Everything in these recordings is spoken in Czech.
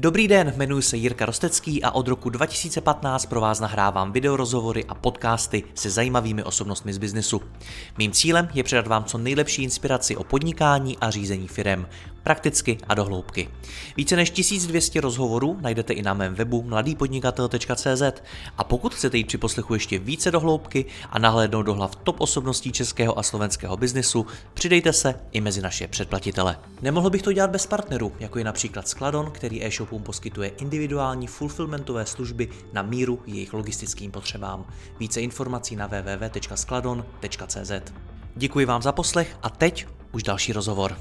Dobrý den, jmenuji se Jirka Rostecký a od roku 2015 pro vás nahrávám videorozhovory a podcasty se zajímavými osobnostmi z biznesu. Mým cílem je předat vám co nejlepší inspiraci o podnikání a řízení firem, prakticky a dohloubky. Více než 1200 rozhovorů najdete i na mém webu mladýpodnikatel.cz a pokud chcete jít při poslechu ještě více dohloubky a nahlédnout do hlav top osobností českého a slovenského biznesu, přidejte se i mezi naše předplatitele. Nemohl bych to dělat bez partnerů, jako je například Skladon, který e-shopům poskytuje individuální fulfillmentové služby na míru jejich logistickým potřebám. Více informací na www.skladon.cz. Děkuji vám za poslech a teď už další rozhovor.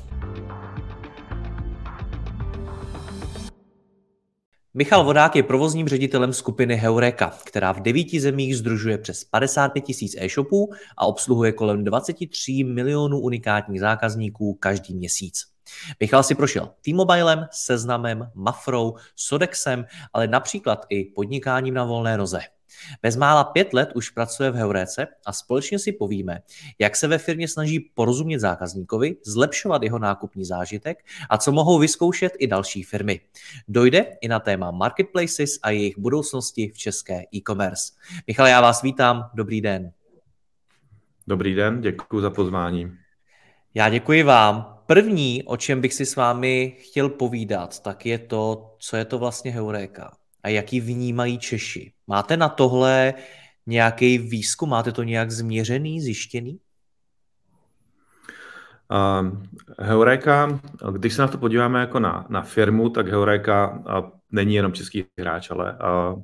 Michal Vodák je provozním ředitelem skupiny Heureka, která v devíti zemích združuje přes 55 tisíc e-shopů a obsluhuje kolem 23 milionů unikátních zákazníků každý měsíc. Michal si prošel T-Mobilem, Seznamem, Mafrou, Sodexem, ale například i podnikáním na volné noze. Bezmála pět let už pracuje v Heuréce a společně si povíme, jak se ve firmě snaží porozumět zákazníkovi, zlepšovat jeho nákupní zážitek a co mohou vyzkoušet i další firmy. Dojde i na téma marketplaces a jejich budoucnosti v české e-commerce. Michal, já vás vítám, dobrý den. Dobrý den, děkuji za pozvání. Já děkuji vám. První, o čem bych si s vámi chtěl povídat, tak je to, co je to vlastně Heuréka a jaký vnímají Češi. Máte na tohle nějaký výzkum? Máte to nějak změřený, zjištěný? Uh, Heureka, když se na to podíváme jako na, na firmu, tak Heureka uh, není jenom český hráč, ale uh,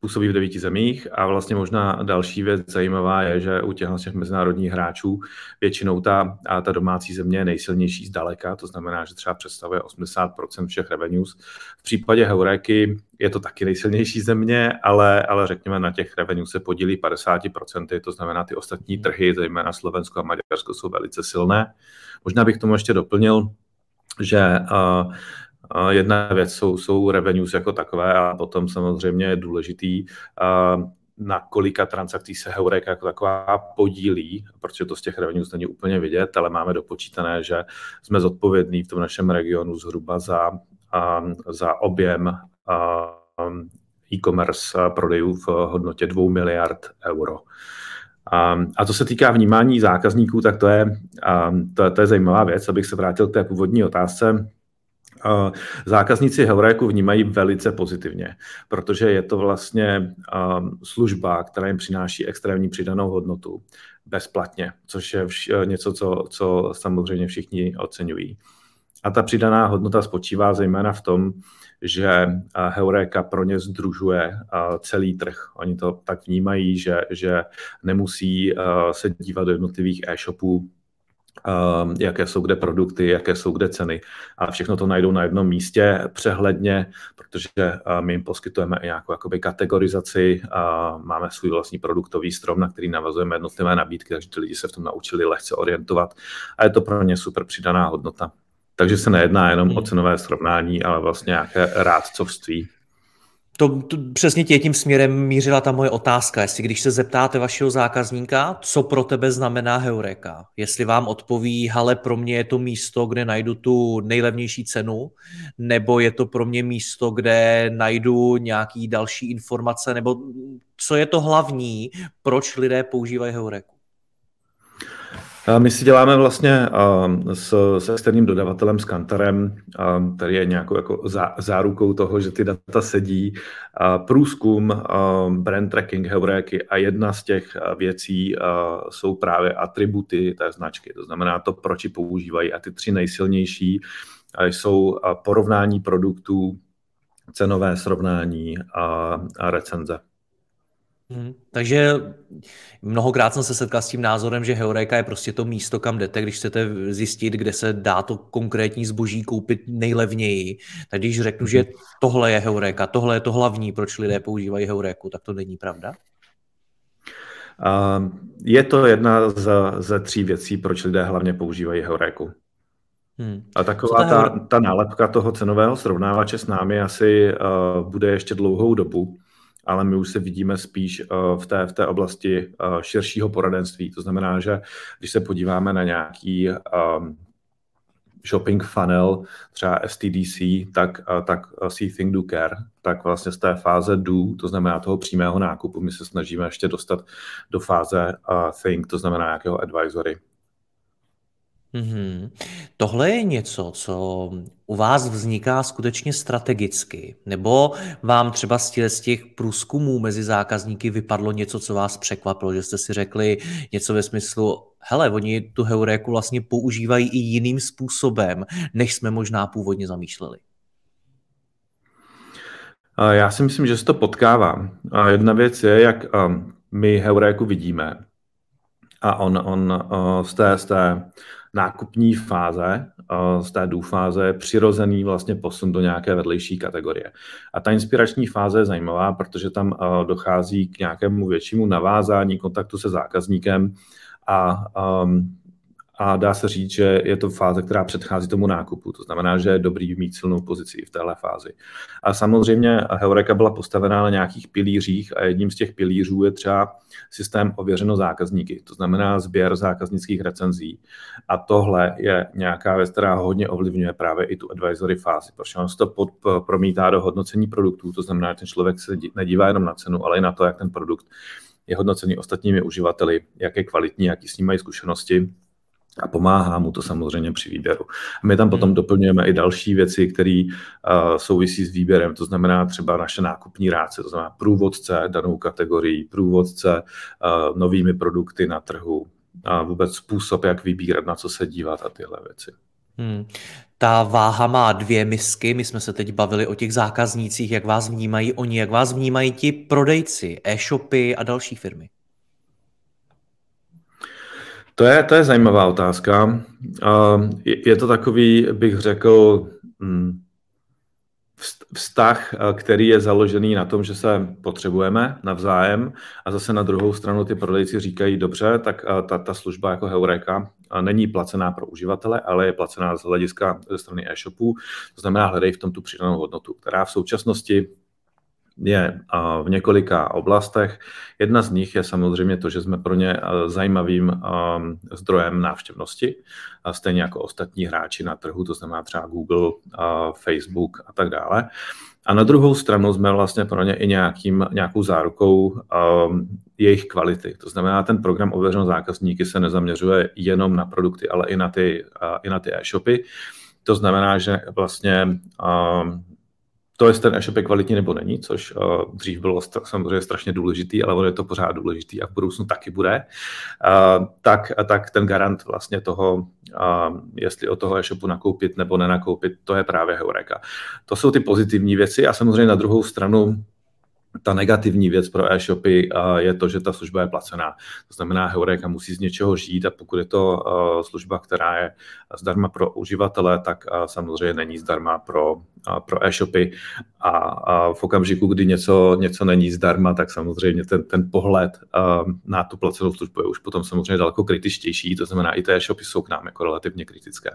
působí v devíti zemích a vlastně možná další věc zajímavá je, že u těch mezinárodních hráčů většinou ta, a ta domácí země je nejsilnější zdaleka, to znamená, že třeba představuje 80% všech revenues. V případě Heuréky je to taky nejsilnější země, ale, ale řekněme na těch revenues se podílí 50%, to znamená ty ostatní trhy, zejména Slovensko a Maďarsko jsou velice silné. Možná bych tomu ještě doplnil, že uh, Jedna věc jsou, jsou revenues jako takové a potom samozřejmě je důležitý, na kolika transakcí se Heureka jako taková podílí, protože to z těch revenues není úplně vidět, ale máme dopočítané, že jsme zodpovědní v tom našem regionu zhruba za, za objem e-commerce prodejů v hodnotě 2 miliard euro. A co se týká vnímání zákazníků, tak to je, to, to je zajímavá věc, abych se vrátil k té původní otázce zákazníci Heuréku vnímají velice pozitivně, protože je to vlastně služba, která jim přináší extrémní přidanou hodnotu bezplatně, což je něco, co, co samozřejmě všichni oceňují. A ta přidaná hodnota spočívá zejména v tom, že Heureka pro ně združuje celý trh. Oni to tak vnímají, že, že nemusí se dívat do jednotlivých e-shopů jaké jsou kde produkty, jaké jsou kde ceny. A všechno to najdou na jednom místě přehledně, protože ehm, my jim poskytujeme i nějakou jakoby kategorizaci, máme svůj vlastní produktový strom, na který navazujeme jednotlivé nabídky, takže ty lidi se v tom naučili lehce orientovat a je to pro ně super přidaná hodnota. Takže se nejedná jenom o hmm. cenové srovnání, ale vlastně nějaké rádcovství. To, to přesně tě tím směrem mířila ta moje otázka. Jestli když se zeptáte vašeho zákazníka, co pro tebe znamená Heureka, jestli vám odpoví, ale pro mě je to místo, kde najdu tu nejlevnější cenu, nebo je to pro mě místo, kde najdu nějaký další informace, nebo co je to hlavní, proč lidé používají Heureku? My si děláme vlastně s, s externím dodavatelem, s Kantarem, který je nějakou jako zá, zárukou toho, že ty data sedí, průzkum, brand tracking, heuréky a jedna z těch věcí jsou právě atributy té značky. To znamená to, proč ji používají. A ty tři nejsilnější jsou porovnání produktů, cenové srovnání a, a recenze. Hmm. Takže mnohokrát jsem se setkal s tím názorem, že Heureka je prostě to místo, kam jdete, když chcete zjistit, kde se dá to konkrétní zboží koupit nejlevněji. Tak když řeknu, že mhm. tohle je Heureka, tohle je to hlavní, proč lidé používají Heureku, tak to není pravda? Je to jedna z, ze tří věcí, proč lidé hlavně používají Heureku. Hmm. A taková ta, ta nálepka toho cenového srovnávače s námi asi uh, bude ještě dlouhou dobu ale my už se vidíme spíš eh, v té, v té oblasti eh, širšího poradenství. To znamená, že když se podíváme na nějaký um, shopping funnel, třeba STDC, tak, tak See Think Do Care, tak vlastně z té fáze Do, to znamená toho přímého nákupu, my se snažíme ještě dostat do fáze Think, to znamená nějakého advisory. Mm-hmm. Tohle je něco, co u vás vzniká skutečně strategicky, nebo vám třeba z těch, průzkumů mezi zákazníky vypadlo něco, co vás překvapilo, že jste si řekli něco ve smyslu, hele, oni tu heuréku vlastně používají i jiným způsobem, než jsme možná původně zamýšleli. Já si myslím, že se to potkává. Jedna věc je, jak my heuréku vidíme. A on, on z té, z té nákupní fáze, z té důfáze přirozený vlastně posun do nějaké vedlejší kategorie. A ta inspirační fáze je zajímavá, protože tam dochází k nějakému většímu navázání kontaktu se zákazníkem a um, a dá se říct, že je to fáze, která předchází tomu nákupu. To znamená, že je dobrý mít silnou pozici v téhle fázi. A samozřejmě Heureka byla postavená na nějakých pilířích a jedním z těch pilířů je třeba systém ověřeno zákazníky, to znamená sběr zákaznických recenzí. A tohle je nějaká věc, která hodně ovlivňuje právě i tu advisory fázi, protože on se to pod, promítá do hodnocení produktů, to znamená, že ten člověk se nedívá jenom na cenu, ale i na to, jak ten produkt je hodnocený ostatními uživateli, jak je kvalitní, jaký s ním mají zkušenosti a pomáhá mu to samozřejmě při výběru. A my tam potom hmm. doplňujeme i další věci, které uh, souvisí s výběrem, to znamená třeba naše nákupní ráce, to znamená průvodce danou kategorii, průvodce uh, novými produkty na trhu a vůbec způsob, jak vybírat, na co se dívat a tyhle věci. Hmm. Ta váha má dvě misky, my jsme se teď bavili o těch zákaznících, jak vás vnímají oni, jak vás vnímají ti prodejci, e-shopy a další firmy. To je, to je zajímavá otázka. Je to takový, bych řekl, hm, vztah, který je založený na tom, že se potřebujeme navzájem a zase na druhou stranu ty prodejci říkají, dobře, tak ta, ta služba jako Heureka není placená pro uživatele, ale je placená z hlediska ze strany e-shopů, to znamená hledej v tom tu přidanou hodnotu, která v současnosti je v několika oblastech. Jedna z nich je samozřejmě to, že jsme pro ně zajímavým zdrojem návštěvnosti, stejně jako ostatní hráči na trhu, to znamená třeba Google, Facebook a tak dále. A na druhou stranu jsme vlastně pro ně i nějakým, nějakou zárukou um, jejich kvality. To znamená, ten program ověřeného zákazníky se nezaměřuje jenom na produkty, ale i na ty, uh, i na ty e-shopy. To znamená, že vlastně um, to, jestli ten e-shop je kvalitní nebo není, což uh, dřív bylo st- samozřejmě strašně důležitý, ale ono je to pořád důležitý a v budoucnu taky bude, uh, tak, tak ten garant vlastně toho, uh, jestli od toho e-shopu nakoupit nebo nenakoupit, to je právě Heureka. To jsou ty pozitivní věci a samozřejmě na druhou stranu ta negativní věc pro e-shopy je to, že ta služba je placená. To znamená, Heureka musí z něčeho žít a pokud je to služba, která je zdarma pro uživatele, tak samozřejmě není zdarma pro, pro e-shopy. A, v okamžiku, kdy něco, něco není zdarma, tak samozřejmě ten, ten pohled na tu placenou službu je už potom samozřejmě daleko kritičtější, to znamená, i ty e-shopy jsou k nám jako relativně kritické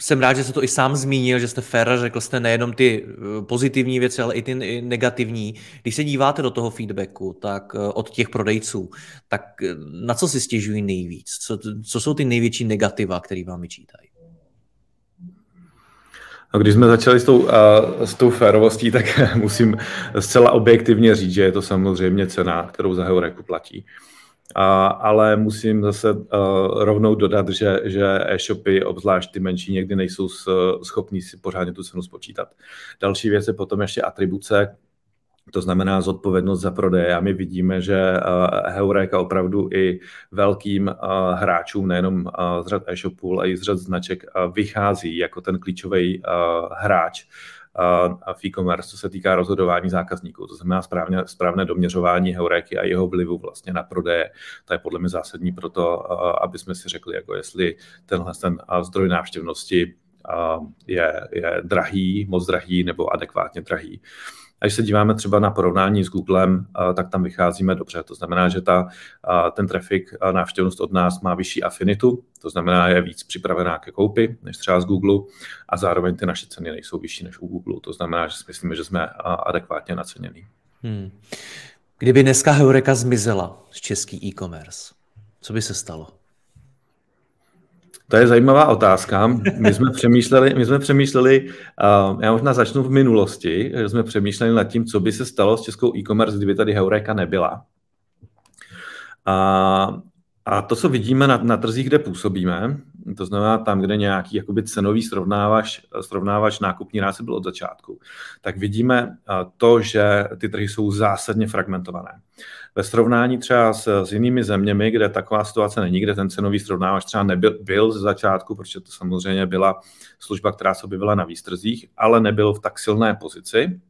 jsem rád, že jste to i sám zmínil, že jste fair, řekl jste nejenom ty eh, pozitivní věci, ale i ty negativní. Když se díváte do toho feedbacku, tak eh, od těch prodejců, tak eh, na co si stěžují nejvíc? Co, co jsou ty největší negativa, které vám vyčítají? No, když jsme začali s tou, uh, s tou férovostí, tak musím zcela objektivně říct, že je to samozřejmě cena, kterou za Heureku platí. A, ale musím zase uh, rovnou dodat, že, že e-shopy, obzvlášť ty menší, někdy nejsou s, schopní si pořádně tu cenu spočítat. Další věc je potom ještě atribuce, to znamená zodpovědnost za prodej. A my vidíme, že uh, Heureka opravdu i velkým uh, hráčům, nejenom z řad e-shopů, ale i z řad značek, vychází jako ten klíčový hráč v e-commerce, co se týká rozhodování zákazníků. To znamená správně, správné doměřování heuréky a jeho vlivu vlastně na prodeje. To je podle mě zásadní pro to, aby jsme si řekli, jako jestli tenhle ten zdroj návštěvnosti je, je drahý, moc drahý nebo adekvátně drahý. A když se díváme třeba na porovnání s Googlem, tak tam vycházíme dobře. To znamená, že ta, ten trafik, návštěvnost od nás má vyšší afinitu, to znamená, je víc připravená ke koupi než třeba z Google a zároveň ty naše ceny nejsou vyšší než u Google. To znamená, že si myslíme, že jsme adekvátně nacenění. Hmm. Kdyby dneska Heureka zmizela z český e-commerce, co by se stalo? To je zajímavá otázka. My jsme přemýšleli, my jsme přemýšleli uh, já možná začnu v minulosti, že jsme přemýšleli nad tím, co by se stalo s českou e-commerce, kdyby tady Heureka nebyla. A, a to, co vidíme na, na trzích, kde působíme, to znamená tam, kde nějaký jakoby cenový srovnávač, srovnávač nákupní ráce byl od začátku, tak vidíme to, že ty trhy jsou zásadně fragmentované. Ve srovnání třeba s, s jinými zeměmi, kde taková situace není, kde ten cenový srovnávač třeba nebyl byl ze začátku, protože to samozřejmě byla služba, která se objevila na výstrzích, ale nebyl v tak silné pozici,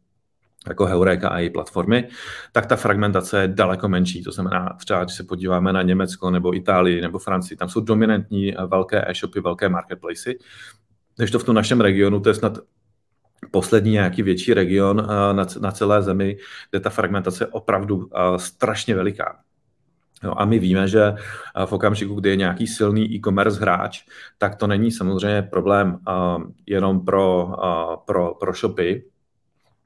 jako Heureka a její platformy, tak ta fragmentace je daleko menší. To znamená, třeba když se podíváme na Německo nebo Itálii nebo Francii, tam jsou dominantní velké e-shopy, velké marketplacy, než to v tom našem regionu, to je snad poslední nějaký větší region eh, na, na celé zemi, kde ta fragmentace je opravdu eh, strašně veliká. No a my víme, že eh, v okamžiku, kdy je nějaký silný e-commerce hráč, tak to není samozřejmě problém jenom pro, pro, pro shopy,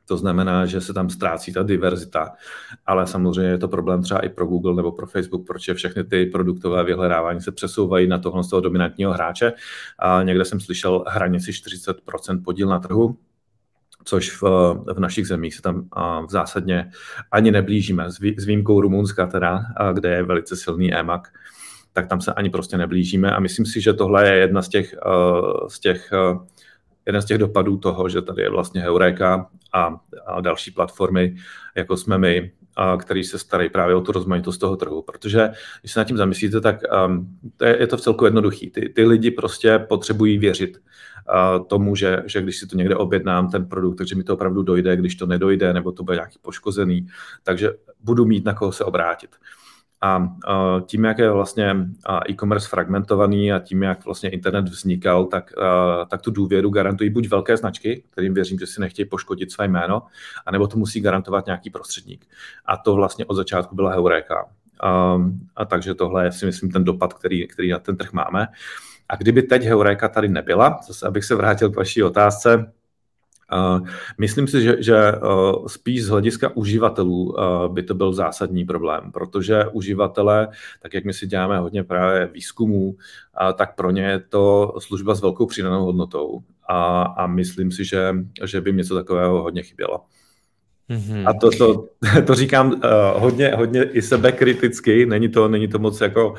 to znamená, že se tam ztrácí ta diverzita, ale samozřejmě je to problém třeba i pro Google nebo pro Facebook, protože všechny ty produktové vyhledávání se přesouvají na tohle z toho dominantního hráče. A někde jsem slyšel hranici 40% podíl na trhu, což v, v našich zemích se tam v zásadně ani neblížíme, s výjimkou Rumunska teda, kde je velice silný EMAC, tak tam se ani prostě neblížíme. A myslím si, že tohle je jedna z těch, z těch jeden z těch dopadů toho, že tady je vlastně Heureka a, a další platformy, jako jsme my, a který se starají právě o tu rozmanitost toho trhu. Protože když se nad tím zamyslíte, tak um, to je, je to v celku jednoduchý. Ty, ty lidi prostě potřebují věřit uh, tomu, že, že když si to někde objednám, ten produkt, takže mi to opravdu dojde, když to nedojde, nebo to bude nějaký poškozený, takže budu mít na koho se obrátit. A tím, jak je vlastně e-commerce fragmentovaný a tím, jak vlastně internet vznikal, tak, tak tu důvěru garantují buď velké značky, kterým věřím, že si nechtějí poškodit své jméno, anebo to musí garantovat nějaký prostředník. A to vlastně od začátku byla Heureka. A, a takže tohle je si myslím ten dopad, který, který na ten trh máme. A kdyby teď Heureka tady nebyla, zase abych se vrátil k vaší otázce, Myslím si, že, že eh, spíš z hlediska uživatelů eh, by to byl zásadní problém, protože uživatelé, tak jak my si děláme hodně právě výzkumů, tak pro ně je to služba s velkou přidanou hodnotou a, a myslím si, že, že by něco takového hodně chybělo. Mm-hmm. A to, to, to říkám uh, hodně, hodně i sebekriticky, není to, není to moc jako uh,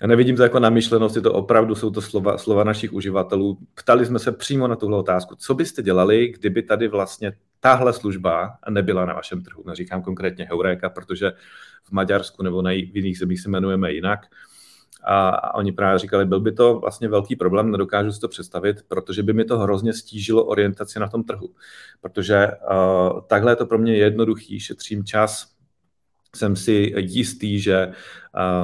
já nevidím to jako namyšlenost, je to opravdu, jsou to slova, slova našich uživatelů. Ptali jsme se přímo na tuhle otázku, co byste dělali, kdyby tady vlastně tahle služba nebyla na vašem trhu. Neříkám konkrétně Heureka, protože v Maďarsku nebo na jiných zemích se jmenujeme jinak. A, a oni právě říkali, byl by to vlastně velký problém, nedokážu si to představit, protože by mi to hrozně stížilo orientaci na tom trhu. Protože uh, takhle je to pro mě jednoduchý, šetřím čas, jsem si jistý, že,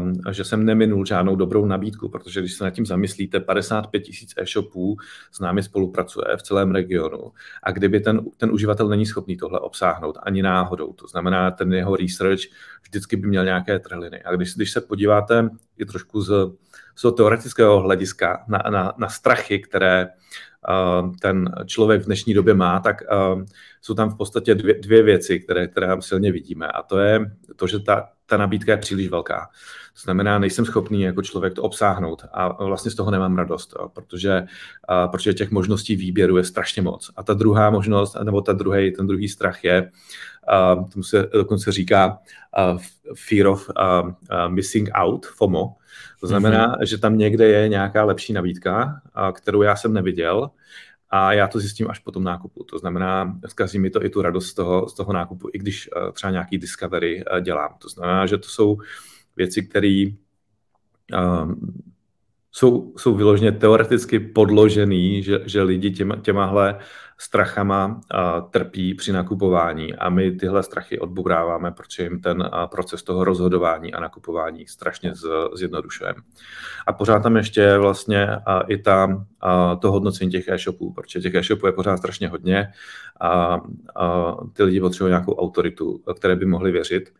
um, že jsem neminul žádnou dobrou nabídku, protože když se nad tím zamyslíte, 55 tisíc e-shopů s námi spolupracuje v celém regionu a kdyby ten, ten uživatel není schopný tohle obsáhnout ani náhodou, to znamená ten jeho research vždycky by měl nějaké trhliny. A když, když se podíváte i trošku z, z teoretického hlediska na, na, na strachy, které ten člověk v dnešní době má, tak jsou tam v podstatě dvě, dvě věci, které, které silně vidíme. A to je to, že ta, ta nabídka je příliš velká. To znamená, nejsem schopný jako člověk to obsáhnout a vlastně z toho nemám radost, protože, protože těch možností výběru je strašně moc. A ta druhá možnost, nebo ta druhý, ten druhý strach je, tomu se dokonce říká fear of missing out, FOMO, to znamená, mm-hmm. že tam někde je nějaká lepší nabídka, kterou já jsem neviděl a já to zjistím až po tom nákupu. To znamená, zkazí mi to i tu radost z toho, z toho nákupu, i když třeba nějaký discovery dělám. To znamená, že to jsou věci, které um, jsou, jsou vyloženě teoreticky podložený, že, že lidi těma, těmahle strachama a, trpí při nakupování a my tyhle strachy odbouráváme, protože jim ten a, proces toho rozhodování a nakupování strašně z, zjednodušujeme. A pořád tam ještě vlastně a, i ta, a, to hodnocení těch e-shopů, protože těch e-shopů je pořád strašně hodně a, a ty lidi potřebují nějakou autoritu, které by mohli věřit.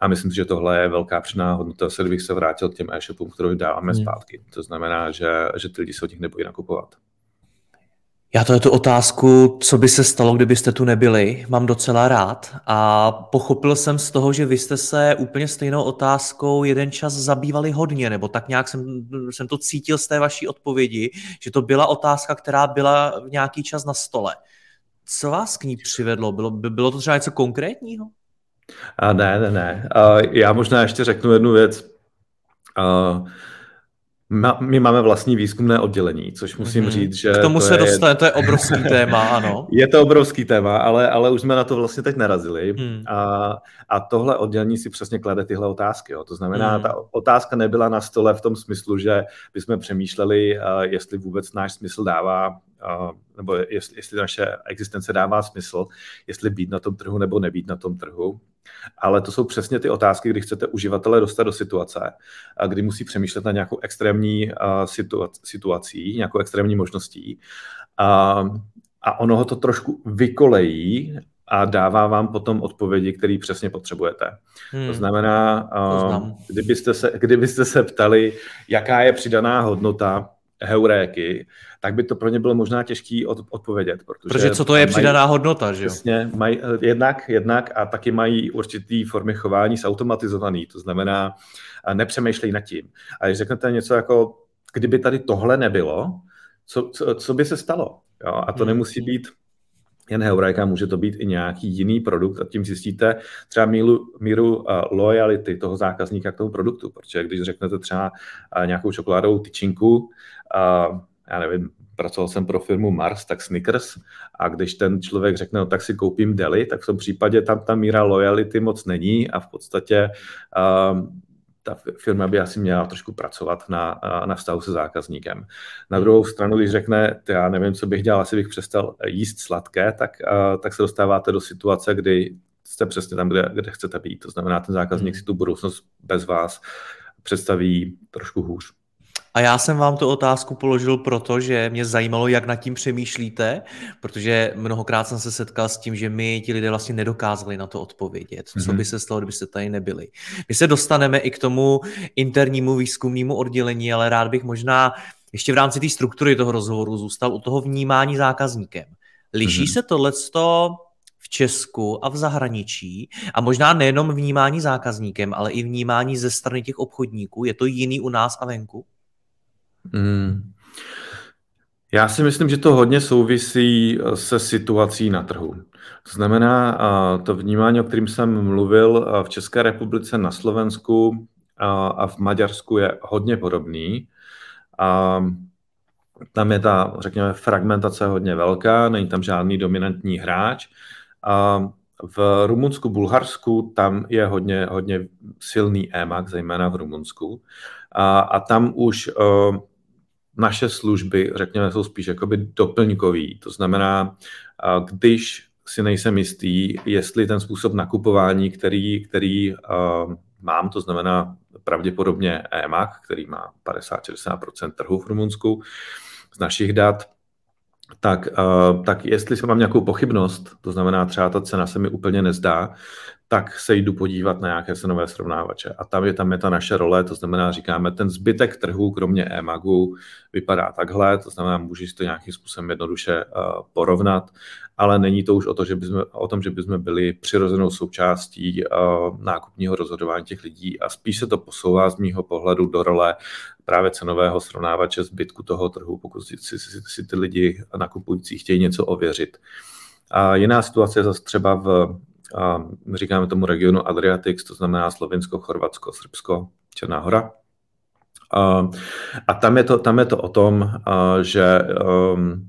A myslím si, že tohle je velká přidaná hodnota, se kdybych se vrátil k těm e-shopům, kterou dáváme hmm. zpátky. To znamená, že, že ty lidi se od nich nebojí nakupovat. Já to je tu otázku, co by se stalo, kdybyste tu nebyli, mám docela rád a pochopil jsem z toho, že vy jste se úplně stejnou otázkou jeden čas zabývali hodně, nebo tak nějak jsem, jsem to cítil z té vaší odpovědi, že to byla otázka, která byla v nějaký čas na stole. Co vás k ní přivedlo? Bylo, bylo to třeba něco konkrétního? A ne, ne, ne. A já možná ještě řeknu jednu věc. A my máme vlastní výzkumné oddělení, což musím mm-hmm. říct, že... K tomu to se je... dostane, to je obrovský téma, ano. Je to obrovský téma, ale, ale už jsme na to vlastně teď narazili. Hmm. A, a tohle oddělení si přesně klade tyhle otázky. Jo. To znamená, hmm. ta otázka nebyla na stole v tom smyslu, že bychom přemýšleli, uh, jestli vůbec náš smysl dává, uh, nebo jestli, jestli naše existence dává smysl, jestli být na tom trhu nebo nebýt na tom trhu. Ale to jsou přesně ty otázky, kdy chcete uživatele dostat do situace, kdy musí přemýšlet na nějakou extrémní situací, nějakou extrémní možností. A, a ono ho to trošku vykolejí a dává vám potom odpovědi, které přesně potřebujete. Hmm. To znamená, to kdybyste, se, kdybyste se ptali, jaká je přidaná hodnota heuréky, tak by to pro ně bylo možná těžký od, odpovědět. Protože, protože co to je mají, přidaná hodnota, že jo? Přesně, mají, jednak, jednak a taky mají určitý formy chování zautomatizovaný, to znamená, nepřemýšlej nad tím. A když řeknete něco jako, kdyby tady tohle nebylo, co, co, co by se stalo? Jo? A to hmm. nemusí být jen Heureka, může to být i nějaký jiný produkt a tím zjistíte třeba míru, míru uh, loyalty toho zákazníka k tomu produktu, protože když řeknete třeba uh, nějakou čokoládovou tyčinku, uh, já nevím, pracoval jsem pro firmu Mars, tak Snickers, a když ten člověk řekne, no tak si koupím deli, tak v tom případě tam ta míra loyalty moc není a v podstatě ta firma by asi měla trošku pracovat na, na vztahu se zákazníkem. Na druhou stranu, když řekne, já nevím, co bych dělal, asi bych přestal jíst sladké, tak, tak se dostáváte do situace, kdy jste přesně tam, kde, kde chcete být. To znamená, ten zákazník hmm. si tu budoucnost bez vás představí trošku hůř. A já jsem vám tu otázku položil proto, že mě zajímalo, jak nad tím přemýšlíte, protože mnohokrát jsem se setkal s tím, že my ti lidé vlastně nedokázali na to odpovědět. Mm-hmm. Co by mhm. se stalo, kdybyste tady nebyli? My se dostaneme i k tomu internímu výzkumnému oddělení, ale rád bych možná ještě v rámci té struktury toho rozhovoru zůstal u toho vnímání zákazníkem. Liší mm-hmm. se tohleto v Česku a v zahraničí a možná nejenom vnímání zákazníkem, ale i vnímání ze strany těch obchodníků. Je to jiný u nás a venku? Hmm. Já si myslím, že to hodně souvisí eh, se situací na trhu. To znamená, eh, to vnímání, o kterém jsem mluvil eh, v České republice, na Slovensku a v Maďarsku je hodně podobný. A tam je ta, řekněme, fragmentace hodně velká, není tam žádný dominantní hráč. A v Rumunsku, Bulharsku, tam je hodně, hodně silný EMAG, zejména v Rumunsku. A, a tam už naše služby, řekněme, jsou spíš jakoby doplňkový. To znamená, když si nejsem jistý, jestli ten způsob nakupování, který, který uh, mám, to znamená pravděpodobně EMAC, který má 50-60% trhu v Rumunsku z našich dat, tak, uh, tak jestli se mám nějakou pochybnost, to znamená třeba ta cena se mi úplně nezdá, tak se jdu podívat na nějaké cenové srovnávače. A tam je, tam je ta naše role, to znamená, říkáme, ten zbytek trhu, kromě e-magu, vypadá takhle, to znamená, můžeš to nějakým způsobem jednoduše uh, porovnat, ale není to už o, to, že bychom, o tom, že bychom byli přirozenou součástí uh, nákupního rozhodování těch lidí a spíš se to posouvá z mýho pohledu do role právě cenového srovnávače zbytku toho trhu, pokud si, si, si, si ty lidi nakupující chtějí něco ověřit. A jiná situace je zase třeba v a říkáme tomu regionu Adriatix, to znamená Slovinsko, Chorvatsko, Srbsko, Černá hora. A, a tam, je to, tam je to o tom, že, um,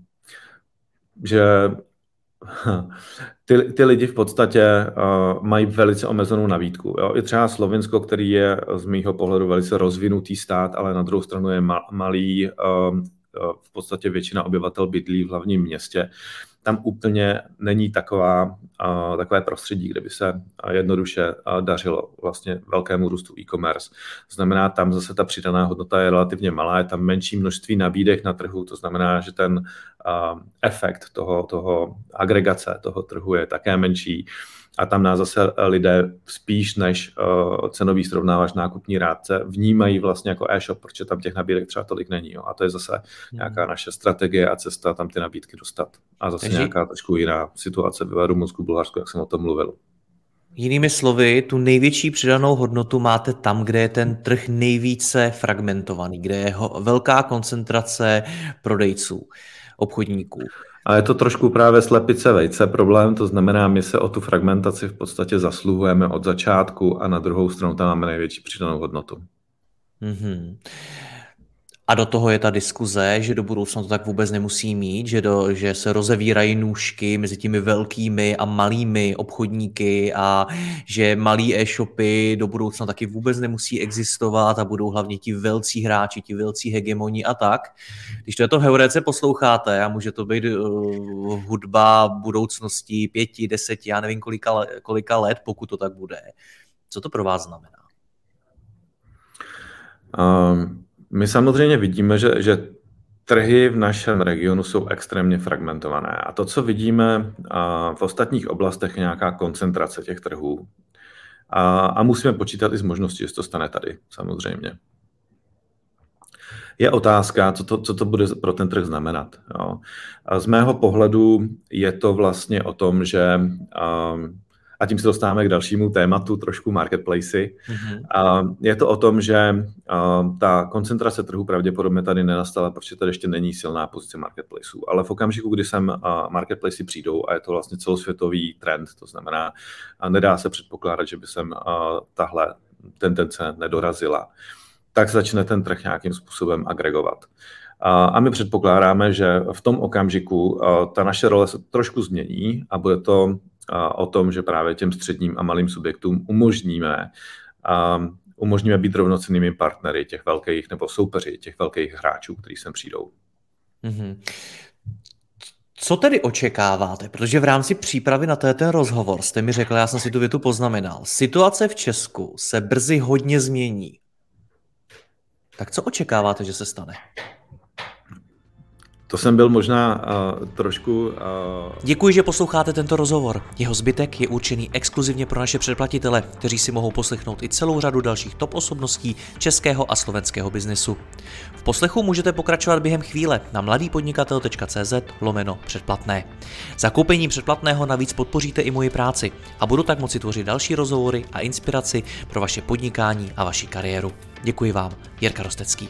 že ty, ty lidi v podstatě uh, mají velice omezenou nabídku. Jo? I třeba Slovinsko, který je z mýho pohledu velice rozvinutý stát, ale na druhou stranu je ma, malý, um, v podstatě většina obyvatel bydlí v hlavním městě, tam úplně není taková, takové prostředí, kde by se jednoduše dařilo vlastně velkému růstu e-commerce. To znamená, tam zase ta přidaná hodnota je relativně malá, je tam menší množství nabídek na trhu, to znamená, že ten efekt toho, toho agregace toho trhu je také menší a tam nás zase lidé spíš než uh, cenový srovnávač nákupní rádce vnímají vlastně jako e-shop, protože tam těch nabídek třeba tolik není. Jo. A to je zase hmm. nějaká naše strategie a cesta tam ty nabídky dostat. A zase Takže... nějaká trošku jiná situace v Rumunsku, Bulharsku, jak jsem o tom mluvil. Jinými slovy, tu největší přidanou hodnotu máte tam, kde je ten trh nejvíce fragmentovaný, kde je velká koncentrace prodejců, obchodníků. A je to trošku právě slepice vejce problém, to znamená, my se o tu fragmentaci v podstatě zasluhujeme od začátku a na druhou stranu tam máme největší přidanou hodnotu. Mm-hmm. A do toho je ta diskuze, že do budoucna to tak vůbec nemusí mít, že, do, že se rozevírají nůžky mezi těmi velkými a malými obchodníky a že malý e-shopy do budoucna taky vůbec nemusí existovat a budou hlavně ti velcí hráči, ti velcí hegemoni a tak. Když to je to heuréce posloucháte a může to být uh, hudba budoucnosti pěti, deseti, já nevím kolika, kolika let, pokud to tak bude. Co to pro vás znamená? Um, my samozřejmě vidíme, že, že trhy v našem regionu jsou extrémně fragmentované. A to, co vidíme v ostatních oblastech, je nějaká koncentrace těch trhů. A, a musíme počítat i s možností, že to stane tady, samozřejmě. Je otázka, co to, co to bude pro ten trh znamenat. Jo. A z mého pohledu je to vlastně o tom, že a tím se dostáváme k dalšímu tématu, trošku marketplacy. Mm-hmm. A je to o tom, že ta koncentrace trhu pravděpodobně tady nenastala, protože tady ještě není silná pozice marketplaceů. Ale v okamžiku, kdy sem marketplacy přijdou, a je to vlastně celosvětový trend, to znamená, nedá se předpokládat, že by sem tahle tendence nedorazila, tak začne ten trh nějakým způsobem agregovat. A my předpokládáme, že v tom okamžiku ta naše role se trošku změní a bude to o tom, že právě těm středním a malým subjektům umožníme, umožníme být rovnocennými partnery těch velkých nebo soupeři těch velkých hráčů, kteří sem přijdou. Mm-hmm. Co tedy očekáváte? Protože v rámci přípravy na ten rozhovor jste mi řekl, já jsem si tu větu poznamenal, situace v Česku se brzy hodně změní. Tak co očekáváte, že se stane? To jsem byl možná uh, trošku... Uh... Děkuji, že posloucháte tento rozhovor. Jeho zbytek je určený exkluzivně pro naše předplatitele, kteří si mohou poslechnout i celou řadu dalších top osobností českého a slovenského biznesu. V poslechu můžete pokračovat během chvíle na mladýpodnikatel.cz lomeno předplatné. Zakoupením předplatného navíc podpoříte i moji práci a budu tak moci tvořit další rozhovory a inspiraci pro vaše podnikání a vaši kariéru. Děkuji vám, Jirka Rostecký.